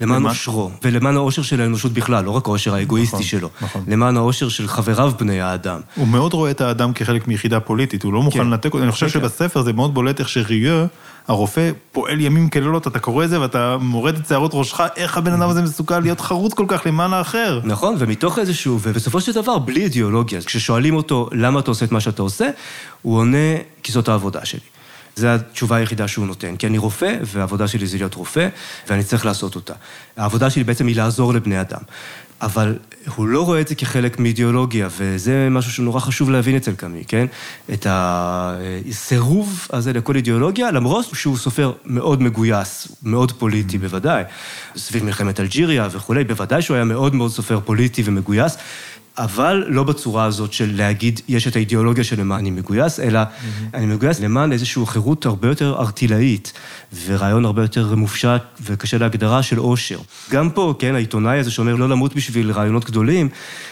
למען אושרו, ולמען האושר של האנושות בכלל, לא רק האושר האגואיסטי נכון, שלו. נכון. למען האושר של חבריו בני האדם. הוא מאוד רואה את האדם כחלק מיחידה פוליטית, הוא לא מוכן כן. לנתק אותו. אני חושב כן. שבספר זה מאוד בולט איך שריו, הרופא, פועל ימים כלילות, אתה קורא את זה ואתה מורד את שערות ראשך, איך הבן אדם הזה מסוגל להיות חרוץ כל כך למען האחר. נכון, ומתוך איזשהו, ובסופו של דבר, בלי אידיאולוגיה, כששואלים אותו למה אתה עושה את מה שאתה עושה, הוא עונה, כי זאת העבודה שלי. זו התשובה היחידה שהוא נותן, כי אני רופא, והעבודה שלי זה להיות רופא, ואני צריך לעשות אותה. העבודה שלי בעצם היא לעזור לבני אדם. אבל הוא לא רואה את זה כחלק מאידיאולוגיה, וזה משהו שנורא חשוב להבין אצל קאמי, כן? את הסירוב הזה לכל אידיאולוגיה, למרות שהוא סופר מאוד מגויס, מאוד פוליטי בוודאי, סביב מלחמת אלג'יריה וכולי, בוודאי שהוא היה מאוד מאוד סופר פוליטי ומגויס, אבל לא בצורה הזאת של להגיד, יש את האידיאולוגיה של למה אני מגויס, אלא אני מגויס למען איזושהי חירות הרבה יותר ארטילאית, ורעיון הרבה יותר מופשט וקשה להגדרה של עושר. גם פה, כן, העיתונאי הזה שאומר לא למות בשביל רעיונות גדולים,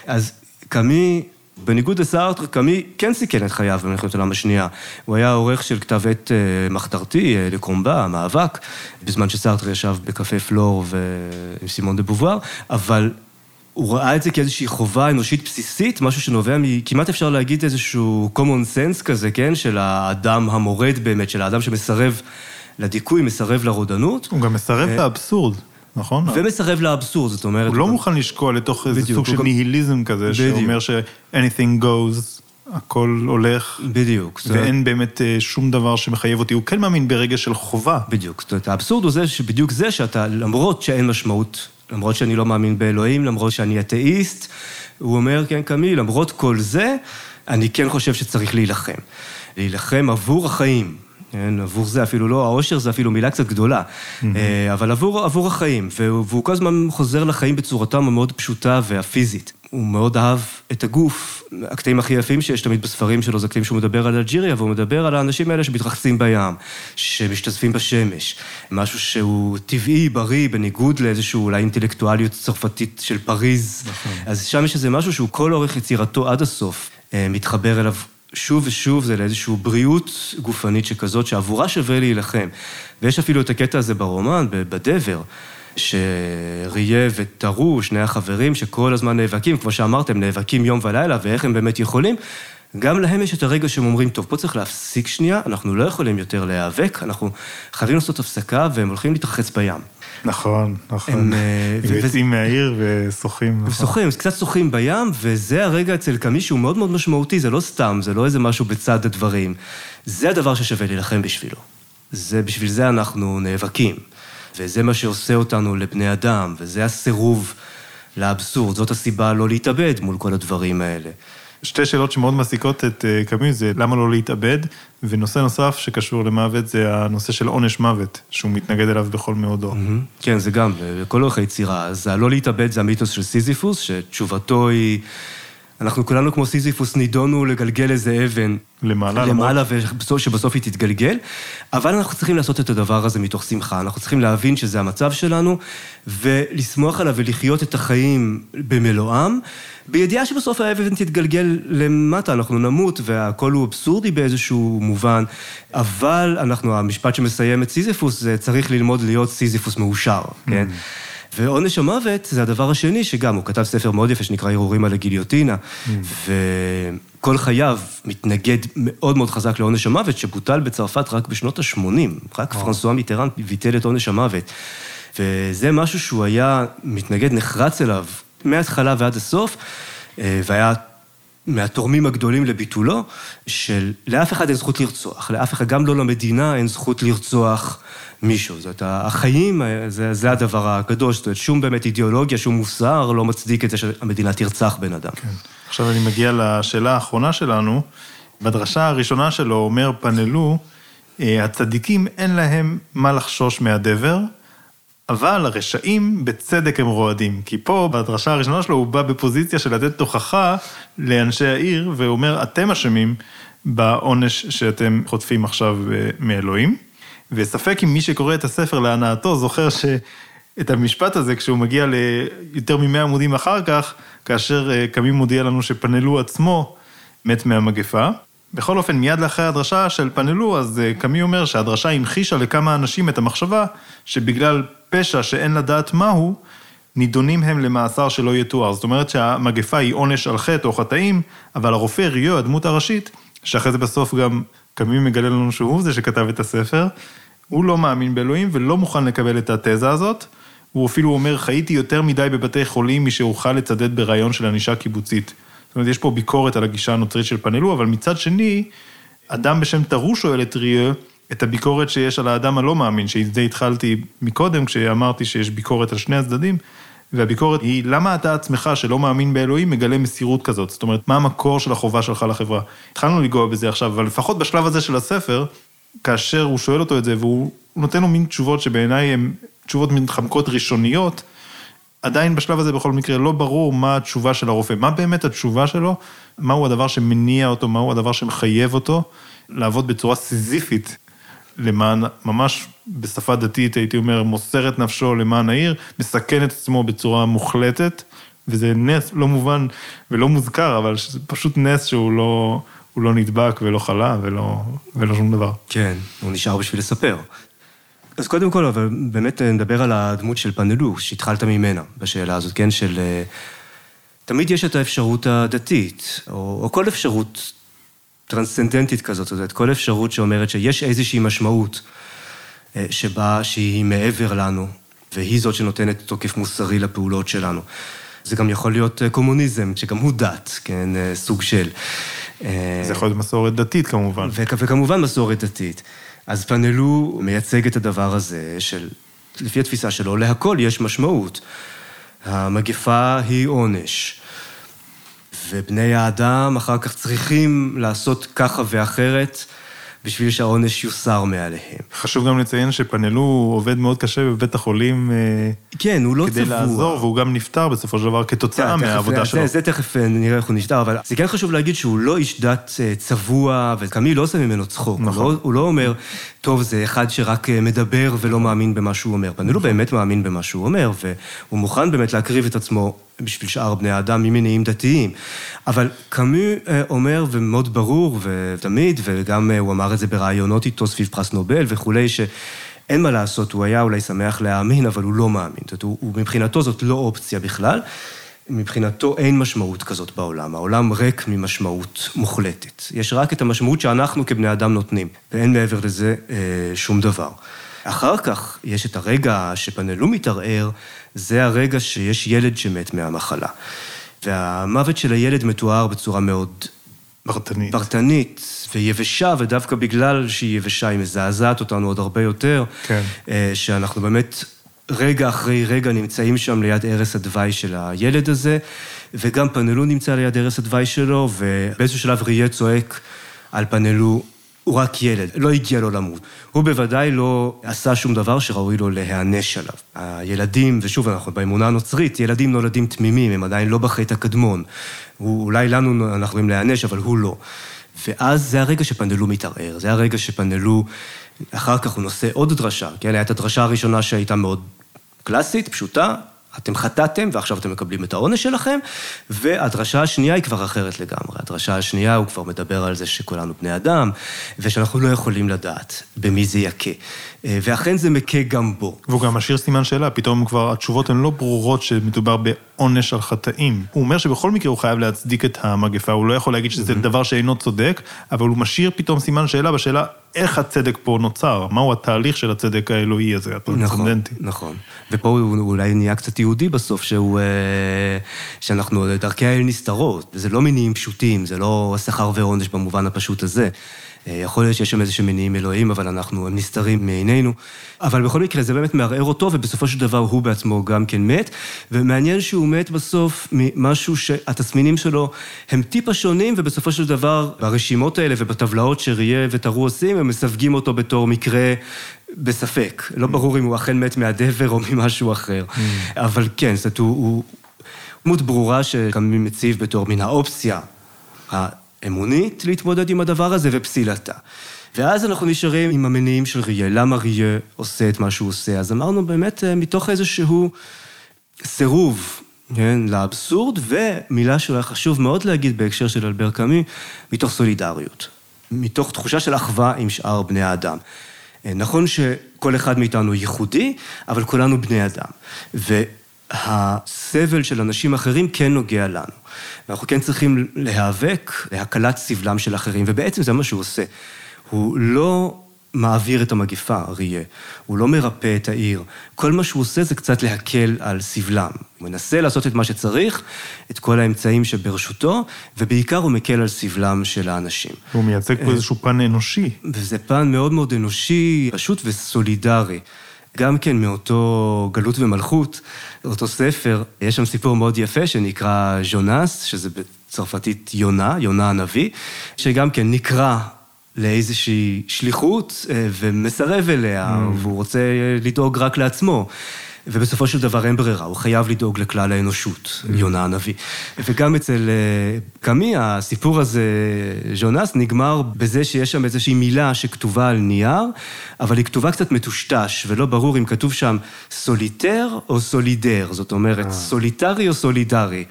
אז קאמי... בניגוד לסארטר, קאמי כן סיכן את חייו במלחמת העולם השנייה. הוא היה עורך של כתב עת אה, מחתרתי, אה, לקומבה, המאבק, בזמן שסארטר ישב בקפה פלור ועם סימון דה בובואר, אבל הוא ראה את זה כאיזושהי חובה אנושית בסיסית, משהו שנובע מכמעט אפשר להגיד איזשהו common sense כזה, כן? של האדם המורד באמת, של האדם שמסרב לדיכוי, מסרב לרודנות. הוא גם מסרב אה, לאבסורד. נכון? ומסרב לאבסורד, זאת אומרת... הוא לא מוכן לשקוע לתוך איזה סוג של ניהיליזם כזה. שאומר ש-anything goes, הכל הולך, בדיוק. ואין באמת אה, שום דבר שמחייב אותי. הוא כן מאמין ברגע של חובה. בדיוק. זאת אומרת, האבסורד הוא זה שבדיוק זה שאתה, למרות שאין משמעות, למרות שאני לא מאמין באלוהים, למרות שאני אתאיסט, הוא אומר, כן, קמי, למרות כל זה, אני כן חושב שצריך להילחם. להילחם עבור החיים. כן, עבור זה אפילו לא, העושר זה אפילו מילה קצת גדולה, אה, אבל עבור, עבור החיים, והוא, והוא כל הזמן חוזר לחיים בצורתם המאוד פשוטה והפיזית. הוא מאוד אהב את הגוף. הקטעים הכי יפים שיש תמיד בספרים שלו זה קטעים שהוא מדבר על אלג'יריה, והוא מדבר על האנשים האלה שמתרחצים בים, שמשתזפים בשמש. משהו שהוא טבעי, בריא, בניגוד לאיזשהו אולי אינטלקטואליות צרפתית של פריז. נכון. אז שם יש איזה משהו שהוא כל אורך יצירתו עד הסוף אה, מתחבר אליו. שוב ושוב זה לאיזושהי בריאות גופנית שכזאת, שעבורה שווה להילחם. ויש אפילו את הקטע הזה ברומן, בדבר, שריה וטרו, שני החברים שכל הזמן נאבקים, כמו שאמרתם, נאבקים יום ולילה, ואיך הם באמת יכולים. גם להם יש את הרגע שהם אומרים, טוב, פה צריך להפסיק שנייה, אנחנו לא יכולים יותר להיאבק, אנחנו חייבים לעשות הפסקה, והם הולכים להתרחץ בים. נכון, נכון. הם, אה, ו- ויוצאים מהעיר ושוחים. נכון. ושוחים, קצת שוחים בים, וזה הרגע אצל קמי שהוא מאוד מאוד משמעותי, זה לא סתם, זה לא איזה משהו בצד הדברים. זה הדבר ששווה להילחם בשבילו. זה, בשביל זה אנחנו נאבקים. וזה מה שעושה אותנו לבני אדם, וזה הסירוב לאבסורד, זאת הסיבה לא להתאבד מול כל הדברים האלה. שתי שאלות שמאוד מעסיקות את אה, קאמי זה למה לא להתאבד, ונושא נוסף שקשור למוות זה הנושא של עונש מוות, שהוא מתנגד אליו בכל מאודו. מהמם. כן, זה גם, בכל אורך היצירה. אז הלא להתאבד זה המיתוס של סיזיפוס, שתשובתו היא... אנחנו כולנו כמו סיזיפוס נידונו לגלגל איזה אבן. למעלה, למעלה, ובסוף- שבסוף היא תתגלגל. אבל אנחנו צריכים לעשות את הדבר הזה מתוך שמחה. אנחנו צריכים להבין שזה המצב שלנו, ולשמוח עליו ולחיות את החיים במלואם, בידיעה שבסוף האבן תתגלגל למטה, אנחנו נמות, והכל הוא אבסורדי באיזשהו מובן, אבל אנחנו, המשפט שמסיים את סיזיפוס, זה צריך ללמוד להיות סיזיפוס מאושר, כן? ועונש המוות זה הדבר השני, שגם, הוא כתב ספר מאוד יפה שנקרא הרהורים על הגיליוטינה, וכל חייו מתנגד מאוד מאוד חזק לעונש המוות, שבוטל בצרפת רק בשנות ה-80, רק פרנסואה מיטרן ביטל את עונש המוות. וזה משהו שהוא היה מתנגד נחרץ אליו מההתחלה ועד הסוף, אה, והיה מהתורמים הגדולים לביטולו, של לאף אחד אין זכות לרצוח, לאף אחד, גם לא למדינה, אין זכות לרצוח מישהו. זאת אומרת, החיים, זה, זה הדבר הגדול, זאת אומרת, שום באמת אידיאולוגיה, שום מוסר לא מצדיק את זה שהמדינה תרצח בן אדם. כן. עכשיו אני מגיע לשאלה האחרונה שלנו. בדרשה הראשונה שלו אומר פנלו, אה, הצדיקים אין להם מה לחשוש מהדבר, אבל הרשעים בצדק הם רועדים. כי פה, בדרשה הראשונה שלו, הוא בא בפוזיציה של לתת תוכחה לאנשי העיר, ואומר, אתם אשמים בעונש שאתם חוטפים עכשיו אה, מאלוהים. וספק אם מי שקורא את הספר להנאתו זוכר שאת המשפט הזה, כשהוא מגיע ליותר מ-100 עמודים אחר כך, כאשר אה, קמים מודיע לנו שפנלו עצמו מת מהמגפה. בכל אופן, מיד לאחרי הדרשה של פנלו, אז אה, קמי אומר שהדרשה המחישה לכמה אנשים את המחשבה שבגלל פשע שאין לדעת מהו, נידונים הם למאסר שלא יתואר. זאת אומרת שהמגפה היא עונש על חטא או חטאים, אבל הרופא ריו, הדמות הראשית, שאחרי זה בסוף גם קמי מגלה לנו שהוא זה שכתב את הספר, הוא לא מאמין באלוהים ולא מוכן לקבל את התזה הזאת. הוא אפילו אומר, חייתי יותר מדי בבתי חולים משאוכל לצדד ברעיון של ענישה קיבוצית. זאת אומרת, יש פה ביקורת על הגישה הנוצרית של פנלו, אבל מצד שני, אדם בשם טרו שואל את ריו את הביקורת שיש על האדם הלא מאמין, שעם זה התחלתי מקודם, כשאמרתי שיש ביקורת על שני הצדדים, והביקורת היא, למה אתה עצמך, שלא מאמין באלוהים, מגלה מסירות כזאת? זאת אומרת, מה המקור של החובה שלך לחברה? התחלנו לנגוע בזה עכשיו, אבל לפחות בשלב הזה של הספר, כאשר הוא שואל אותו את זה, והוא נותן לו מין תשובות שבעיניי הן תשובות מתחמקות ראשוניות, עדיין בשלב הזה בכל מקרה לא ברור מה התשובה של הרופא, מה באמת התשובה שלו, מהו הדבר שמניע אותו, מהו הדבר שמחייב אותו לעבוד בצורה סיזיפית למען, ממש בשפה דתית הייתי אומר, מוסר את נפשו למען העיר, מסכן את עצמו בצורה מוחלטת, וזה נס לא מובן ולא מוזכר, אבל זה פשוט נס שהוא לא, לא נדבק ולא חלה ולא, ולא שום דבר. כן, הוא נשאר בשביל לספר. אז קודם כל, אבל באמת נדבר על הדמות של פנלו, שהתחלת ממנה בשאלה הזאת, כן? של... אה, תמיד יש את האפשרות הדתית, או, או כל אפשרות טרנסצנדנטית כזאת, זאת אומרת, כל אפשרות שאומרת שיש איזושהי משמעות אה, שבה, שהיא מעבר לנו, והיא זאת שנותנת תוקף מוסרי לפעולות שלנו. זה גם יכול להיות אה, קומוניזם, שגם הוא דת, כן, אה, סוג של. זה יכול להיות מסורת דתית כמובן. וכמובן מסורת דתית. אז פאנלו מייצג את הדבר הזה של, לפי התפיסה שלו, להכל יש משמעות. המגפה היא עונש. ובני האדם אחר כך צריכים לעשות ככה ואחרת בשביל שהעונש יוסר מעליהם. חשוב גם לציין שפנלו עובד מאוד קשה בבית החולים. אה, כן, הוא לא כדי צבוע. כדי לעזור, והוא גם נפטר בסופו של דבר כתוצאה מהעבודה שלו. זה, זה תכף אה, נראה איך הוא נפטר, אבל זה כן חשוב להגיד שהוא לא איש דת אה, צבוע, וקמי לא עושה ממנו צחוק. נכון. הוא לא, הוא לא אומר, טוב, זה אחד שרק מדבר ולא מאמין במה שהוא אומר. פנלו נכון. באמת מאמין במה שהוא אומר, והוא מוכן באמת להקריב את עצמו בשביל שאר בני האדם ממניעים דתיים. אבל קאמי אומר, ומאוד ברור, ותמיד, וגם הוא אמר את זה בראיונות איתו סביב פרס נובל וכולי, שאין מה לעשות, הוא היה אולי שמח להאמין, אבל הוא לא מאמין. זאת אומרת, הוא, מבחינתו זאת לא אופציה בכלל. מבחינתו אין משמעות כזאת בעולם, העולם ריק ממשמעות מוחלטת. יש רק את המשמעות שאנחנו כבני אדם נותנים, ואין מעבר לזה אה, שום דבר. אחר כך יש את הרגע שפנלו מתערער, זה הרגע שיש ילד שמת מהמחלה. והמוות של הילד מתואר בצורה מאוד... פרטנית. פרטנית ויבשה, ודווקא בגלל שהיא יבשה, היא מזעזעת אותנו עוד הרבה יותר. כן. אה, שאנחנו באמת רגע אחרי רגע נמצאים שם ליד ערש הדווי של הילד הזה, וגם פנלו נמצא ליד ערש הדווי שלו, ובאיזשהו שלב ריה צועק על פנלו, הוא רק ילד, לא הגיע לו למות. הוא בוודאי לא עשה שום דבר שראוי לו להיענש עליו. הילדים, ושוב, אנחנו באמונה הנוצרית, ילדים נולדים תמימים, הם עדיין לא בחטא הקדמון. הוא, אולי לנו אנחנו יכולים להיענש, אבל הוא לא. ואז זה הרגע שפנדלו מתערער, זה הרגע שפנדלו, אחר כך הוא נושא עוד דרשה, כן? הייתה הדרשה הראשונה שהייתה מאוד קלאסית, פשוטה, אתם חטאתם ועכשיו אתם מקבלים את העונש שלכם, והדרשה השנייה היא כבר אחרת לגמרי. הדרשה השנייה, הוא כבר מדבר על זה שכולנו בני אדם, ושאנחנו לא יכולים לדעת במי זה יכה. אה, ואכן זה מכה גם בו. והוא גם משאיר סימן שאלה, פתאום כבר התשובות הן לא ברורות שמדובר בעונש על חטאים. הוא אומר שבכל מקרה הוא חייב להצדיק את המגפה, הוא לא יכול להגיד שזה mm-hmm. דבר שאינו צודק, אבל הוא משאיר פתאום סימן שאלה בשאלה איך הצדק פה נוצר, מהו התהליך של הצדק האלוהי הזה, הטרנסצנדנטי. נכון, נכון. ופה הוא אולי נהיה קצת יהודי בסוף, שהוא, אה, שאנחנו, דרכי האל נסתרות, וזה לא מניעים פשוטים, זה לא שכר ועונש במובן הפשוט הזה. אה, יכול להיות שיש שם איזה שהם מניעים אלוהים, אבל אנחנו, הם נסתרים מעינינו. אבל בכל מקרה, זה באמת מערער אותו, ובסופו של דבר הוא בעצמו גם כן מת. ומעניין שהוא מת בסוף ממשהו שהתסמינים שלו הם טיפה שונים, ובסופו של דבר, ברשימות האלה ובטבלאות שראייה וטרו עושים, הם מסווגים אותו בתור מקרה בספק. לא ברור אם הוא אכן מת מהדבר או ממשהו אחר. Mm. אבל כן, זאת אומרת, הוא דמות ברורה שגם מציב בתור מן האופציה. אמונית להתמודד עם הדבר הזה ופסילתה. ואז אנחנו נשארים עם המניעים של ריה, למה ריה עושה את מה שהוא עושה. אז אמרנו באמת אה, מתוך איזשהו סירוב, כן, לאבסורד, ומילה שאולי חשוב מאוד להגיד בהקשר של אלבר קאמי, מתוך סולידריות. מתוך תחושה של אחווה עם שאר בני האדם. אה, נכון שכל אחד מאיתנו ייחודי, אבל כולנו בני אדם. והסבל של אנשים אחרים כן נוגע לנו. ואנחנו כן צריכים להיאבק להקלת סבלם של אחרים, ובעצם זה מה שהוא עושה. הוא לא מעביר את המגפה, אריה, הוא לא מרפא את העיר. כל מה שהוא עושה זה קצת להקל על סבלם. הוא מנסה לעשות את מה שצריך, את כל האמצעים שברשותו, ובעיקר הוא מקל על סבלם של האנשים. הוא מייצג פה איזשהו פן אנושי. וזה פן מאוד מאוד אנושי, פשוט וסולידרי. גם כן מאותו גלות ומלכות, אותו ספר, יש שם סיפור מאוד יפה שנקרא ז'ונס, שזה בצרפתית יונה, יונה הנביא, שגם כן נקרא לאיזושהי שליחות אה, ומסרב אליה, mm. והוא רוצה לדאוג רק לעצמו. ובסופו של דבר אין ברירה, הוא חייב לדאוג לכלל האנושות. יונה הנביא. וגם אצל אה, קאמי, הסיפור הזה, ז'ונס, נגמר בזה שיש שם איזושהי מילה שכתובה על נייר, אבל היא כתובה קצת מטושטש, ולא ברור אם כתוב שם solitaire או solidaire, זאת אומרת, אה. סוליטרי או סולידרי.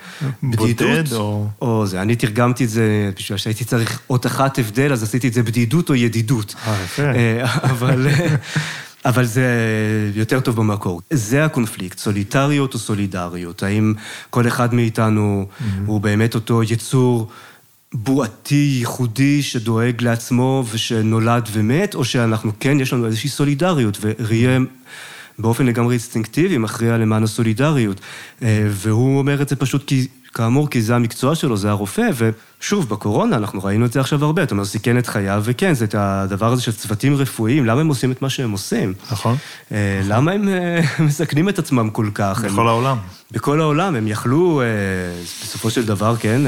בודד או... או זה, אני תרגמתי את זה, בשביל שהייתי צריך אות אחת הבדל, אז עשיתי את זה בדידות או ידידות. אה, יפה. אבל... אבל זה יותר טוב במקור. זה הקונפליקט, סוליטריות או סולידריות. האם כל אחד מאיתנו mm-hmm. הוא באמת אותו יצור בועתי, ייחודי, שדואג לעצמו ושנולד ומת, או שאנחנו כן, יש לנו איזושהי סולידריות, וראייה באופן לגמרי אינסטינקטיבי מכריע למען הסולידריות. והוא אומר את זה פשוט כי... כאמור, כי זה המקצוע שלו, זה הרופא, ושוב, בקורונה, אנחנו ראינו את זה עכשיו הרבה, אתה אומר, סיכן את חייו, וכן, זה את הדבר הזה של צוותים רפואיים, למה הם עושים את מה שהם עושים? נכון. למה הם מסכנים את עצמם כל כך? בכל הם, העולם. בכל העולם, הם יכלו, בסופו של דבר, כן,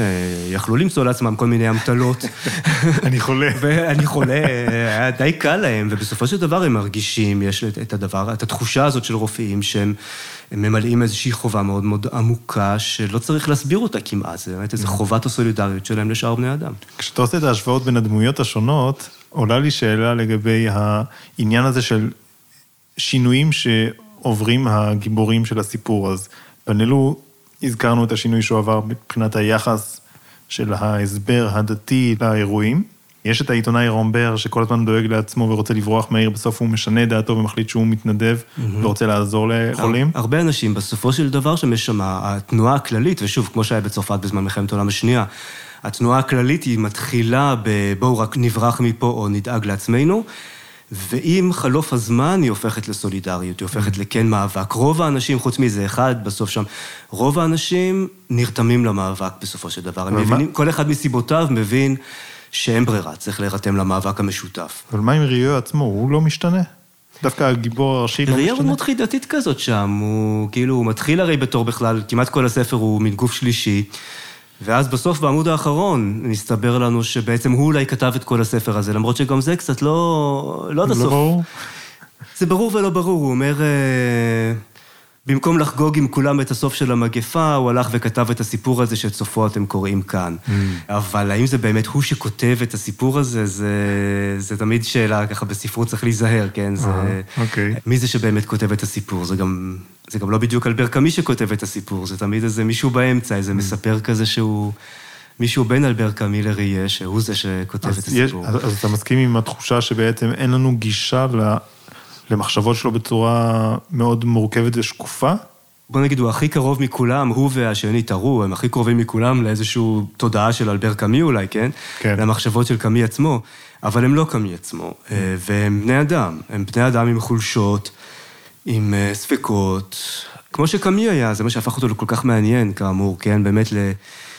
יכלו למצוא לעצמם כל מיני אמתלות. אני חולה. ואני חולה, היה די קל להם, ובסופו של דבר הם מרגישים, יש את הדבר, את התחושה הזאת של רופאים, שהם... הם ממלאים איזושהי חובה מאוד מאוד עמוקה, שלא צריך להסביר אותה כמעט, זה באמת איזו mm. חובת הסולידריות שלהם לשאר בני אדם. כשאתה עושה את ההשוואות בין הדמויות השונות, עולה לי שאלה לגבי העניין הזה של שינויים שעוברים הגיבורים של הסיפור. אז בנלו הזכרנו את השינוי שהוא עבר מבחינת היחס של ההסבר הדתי לאירועים. יש את העיתונאי רומבר שכל הזמן דואג לעצמו ורוצה לברוח מהעיר, בסוף הוא משנה דעתו ומחליט שהוא מתנדב mm-hmm. ורוצה לעזור לחולים. הרבה אנשים, בסופו של דבר שם יש שם התנועה הכללית, ושוב, כמו שהיה בצרפת בזמן מלחמת העולם השנייה, התנועה הכללית היא מתחילה בבואו רק נברח מפה או נדאג לעצמנו. ועם חלוף הזמן היא הופכת לסולידריות, היא הופכת mm-hmm. לכן מאבק. רוב האנשים, חוץ מזה אחד, בסוף שם, רוב האנשים נרתמים למאבק בסופו של דבר. הם מבינים, כל אחד מסיבותיו מבין שאין ברירה, צריך להירתם למאבק המשותף. אבל מה עם ריו עצמו? הוא לא משתנה? דווקא הגיבור הראשי לא משתנה? ריו הוא מאוד חידתית כזאת שם, הוא כאילו, הוא מתחיל הרי בתור בכלל, כמעט כל הספר הוא מין גוף שלישי, ואז בסוף, בעמוד האחרון, נסתבר לנו שבעצם הוא אולי כתב את כל הספר הזה, למרות שגם זה קצת לא... לא עד הסוף. לא ברור? זה ברור ולא ברור, הוא אומר... במקום לחגוג עם כולם את הסוף של המגפה, הוא הלך וכתב את הסיפור הזה שאת סופו אתם קוראים כאן. Mm. אבל האם זה באמת הוא שכותב את הסיפור הזה? זה, זה תמיד שאלה, ככה בספרות צריך להיזהר, כן? זה... אוקיי. Okay. מי זה שבאמת כותב את הסיפור? זה גם, זה גם לא בדיוק אלבר קאמי שכותב את הסיפור, זה תמיד איזה מישהו באמצע, איזה mm. מספר כזה שהוא... מישהו בין אלבר קאמי לראייה, שהוא זה שכותב את הסיפור. יש, אז, אז אתה מסכים עם התחושה שבעצם אין לנו גישה ל... למחשבות שלו בצורה מאוד מורכבת ושקופה? בוא נגיד, הוא הכי קרוב מכולם, הוא והשני טרו, הם הכי קרובים מכולם לאיזושהי תודעה של אלבר קאמי אולי, כן? כן. למחשבות של קאמי עצמו, אבל הם לא קאמי עצמו, mm. והם בני אדם, הם בני אדם עם חולשות, עם אה, ספקות, כמו שקאמי היה, זה מה שהפך אותו לכל כך מעניין, כאמור, כן? באמת ל...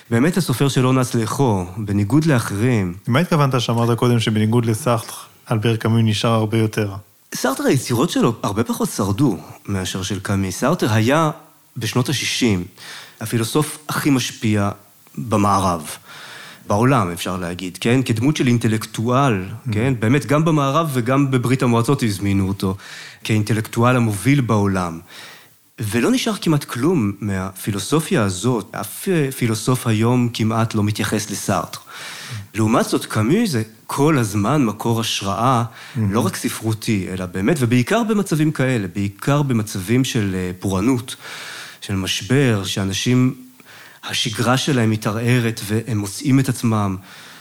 באמת הסופר שלא נס לאכול, בניגוד לאחרים. מה התכוונת שאמרת קודם שבניגוד לסארטר, אלבר קאמי נשאר הרבה יותר? סארטר, היצירות שלו הרבה פחות שרדו מאשר של קאמי. סארטר היה בשנות ה-60 הפילוסוף הכי משפיע במערב. בעולם, אפשר להגיד, כן? כדמות של אינטלקטואל, mm. כן? באמת, גם במערב וגם בברית המועצות הזמינו אותו כאינטלקטואל המוביל בעולם. ולא נשאר כמעט כלום מהפילוסופיה הזאת. אף פילוסוף היום כמעט לא מתייחס לסארטר. לעומת זאת, קאמי זה כל הזמן מקור השראה. לא רק ספרותי, אלא באמת, ובעיקר במצבים כאלה, בעיקר במצבים של אה, פורענות, של משבר, שאנשים, השגרה שלהם מתערערת והם מוצאים את עצמם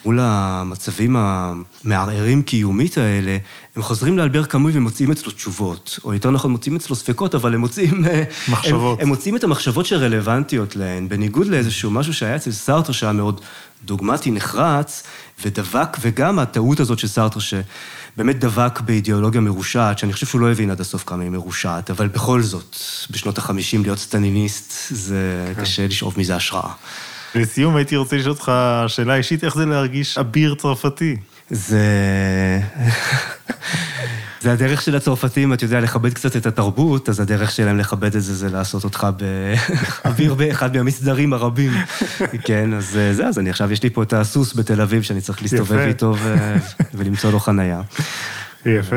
מול המצבים המערערים קיומית האלה, הם חוזרים לאלבר קאמוי ומוצאים אצלו תשובות, או יותר נכון, מוצאים אצלו ספקות, אבל הם מוצאים... אה, מחשבות. הם, הם מוצאים את המחשבות שרלוונטיות להן, בניגוד לאיזשהו משהו שהיה אצל סארטר שהיה מאוד דוגמטי, נחרץ, ודבק, וגם הטעות הזאת של סארטר, שבאמת דבק באידיאולוגיה מרושעת, שאני חושב שהוא לא הבין עד הסוף כמה היא מרושעת, אבל בכל זאת, בשנות החמישים להיות סטניניסט, זה כן. קשה לשאוב מזה השראה. לסיום הייתי רוצה לשאול אותך שאלה אישית, איך זה להרגיש אביר צרפתי? זה... זה הדרך של הצרפתים, אתה יודע, לכבד קצת את התרבות, אז הדרך שלהם לכבד את זה, זה לעשות אותך באוויר באחד מהמסדרים הרבים. כן, אז זה, אז אני עכשיו, יש לי פה את הסוס בתל אביב, שאני צריך להסתובב איתו ולמצוא לו חנייה. יפה.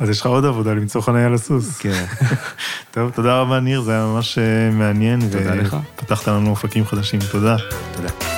אז יש לך עוד עבודה למצוא חניה לסוס. כן. טוב, תודה רבה, ניר, זה היה ממש אה, מעניין. תודה לך. ופתחת לנו אופקים חדשים. תודה. תודה.